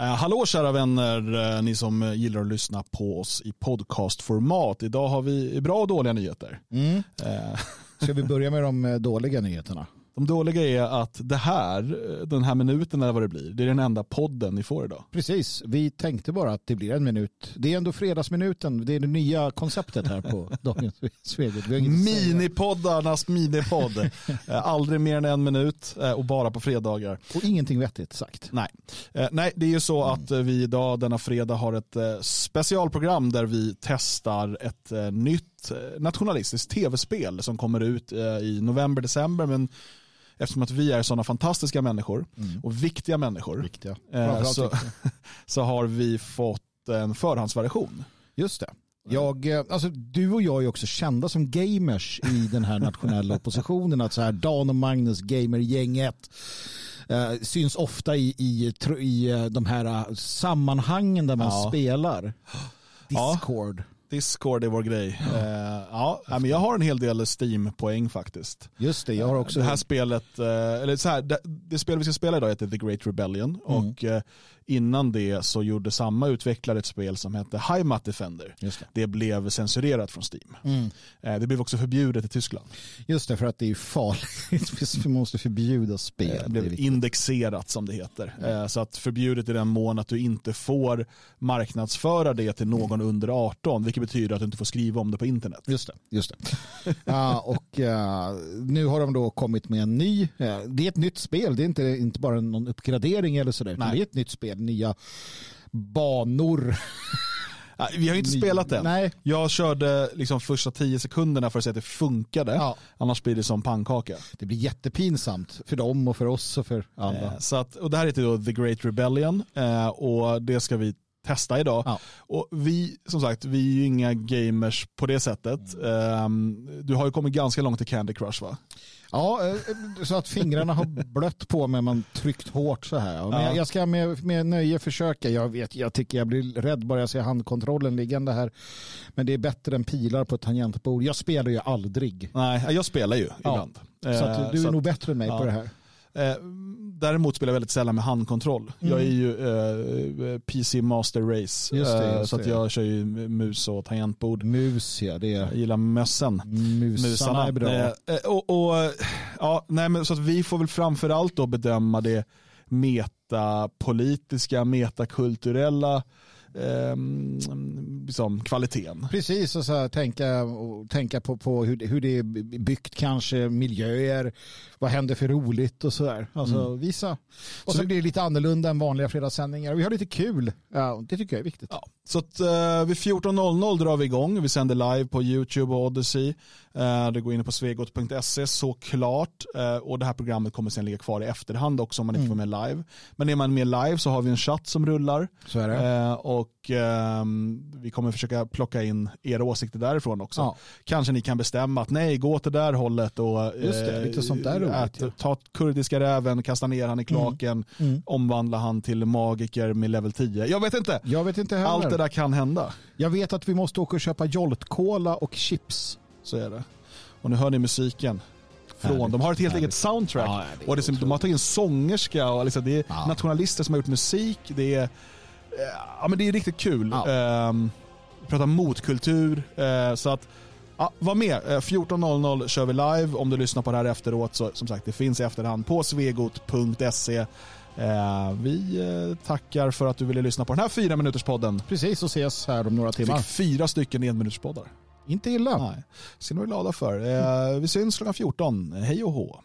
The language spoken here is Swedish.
Eh, hallå kära vänner, eh, ni som gillar att lyssna på oss i podcastformat. Idag har vi bra och dåliga nyheter. Mm. Ska vi börja med de eh, dåliga nyheterna? De dåliga är att det här, den här minuten eller vad det blir, det är den enda podden ni får idag. Precis, vi tänkte bara att det blir en minut. Det är ändå fredagsminuten, det är det nya konceptet här på Dagens Svegot. Minipoddarnas minipodd. Eh, aldrig mer än en minut eh, och bara på fredagar. Och ingenting vettigt sagt. Nej, eh, Nej det är ju så att vi idag denna fredag har ett specialprogram där vi testar ett nytt nationalistiskt tv-spel som kommer ut i november, december men eftersom att vi är sådana fantastiska människor mm. och viktiga människor viktiga. Eh, så, så har vi fått en förhandsversion. Just det. Jag, eh, alltså, du och jag är också kända som gamers i den här nationella oppositionen. Att så här, Dan och Magnus, gamergänget, eh, syns ofta i, i, i eh, de här sammanhangen där man ja. spelar. Discord. Discord är vår grej. Ja. Uh, ja, men jag har en hel del Steam-poäng faktiskt. Just det, jag har också. Det här spelet, uh, eller så här, det, det, spel vi ska spela idag heter The Great Rebellion mm. och uh, innan det så gjorde samma utvecklare ett spel som hette Heimat Defender. Det. det. blev censurerat från Steam. Mm. det blev också förbjudet i Tyskland. Just det, för att det är farligt. vi måste förbjuda spel. det blev det indexerat som det heter. Mm. så att förbjudet i den mån att du inte får marknadsföra det till någon under 18, vilket betyder att du inte får skriva om det på internet. Just det. Just det. uh, och uh, nu har de då kommit med en ny, uh, det är ett nytt spel, det är inte, inte bara någon uppgradering eller sådär, det är ett nytt spel, nya banor. Vi har inte spelat den. Nej. Jag körde liksom första tio sekunderna för att se att det funkade. Ja. Annars blir det som pannkaka. Det blir jättepinsamt för dem och för oss och för andra. Eh, så att, och det här heter då The Great Rebellion eh, och det ska vi testa idag. Ja. Och vi, som sagt, vi är ju inga gamers på det sättet. Um, du har ju kommit ganska långt i Candy Crush va? Ja, eh, så att fingrarna har blött på mig man tryckt hårt så här. Men ja. jag ska med, med nöje försöka. Jag vet, jag tycker jag blir rädd bara jag ser handkontrollen liggande här. Men det är bättre än pilar på ett tangentbord. Jag spelar ju aldrig. Nej, jag spelar ju ibland. Ja. Så att du är så nog att, bättre än mig ja. på det här. Eh, däremot spelar jag väldigt sällan med handkontroll. Mm. Jag är ju eh, PC Master Race. Just det, eh, just så att jag kör ju mus och tangentbord. Mus ja, det är... Jag gillar mössen. Musarna Musarna. är bra. Eh, eh, och, och, ja, nej, men så att vi får väl framförallt då bedöma det metapolitiska, metakulturella eh, liksom, kvaliteten. Precis, och så här, tänka, och tänka på, på hur, hur det är byggt kanske, miljöer, vad händer för roligt och sådär. Alltså mm. visa. Och så, så blir det lite annorlunda än vanliga fredagssändningar. Vi har lite kul. Ja, det tycker jag är viktigt. Ja. Så att, uh, vid 14.00 drar vi igång. Vi sänder live på YouTube och Odyssey. Uh, det går in på svegot.se såklart. Uh, och det här programmet kommer sen ligga kvar i efterhand också om man inte mm. får med live. Men är man med live så har vi en chatt som rullar. Uh, och um, vi kommer försöka plocka in era åsikter därifrån också. Ja. Kanske ni kan bestämma att nej, gå till det där hållet och det, där ät, ta kurdiska räven, kasta ner han i klaken, mm. Mm. omvandla han till magiker med level 10. Jag vet inte. Jag vet inte heller. Allt det där kan hända. Jag vet att vi måste åka och köpa Jolt-Cola och chips. Så är det. Och nu hör ni musiken. Från. De har ett helt eget soundtrack. Ja, och det, de har tagit in sångerska och liksom, det är ja. nationalister som har gjort musik. Det är, ja, men det är riktigt kul. Ja. Um, prata motkultur. Uh, så att Ja, var med. 14.00 kör vi live. Om du lyssnar på det här efteråt så som sagt det finns i efterhand på svegot.se. Eh, vi eh, tackar för att du ville lyssna på den här fyra minuters podden. Precis och ses här om några timmar. Fick fyra stycken enminuterspoddar. Inte illa. Nej, ska ni vara glada för. Eh, vi syns klockan 14. Hej och hå.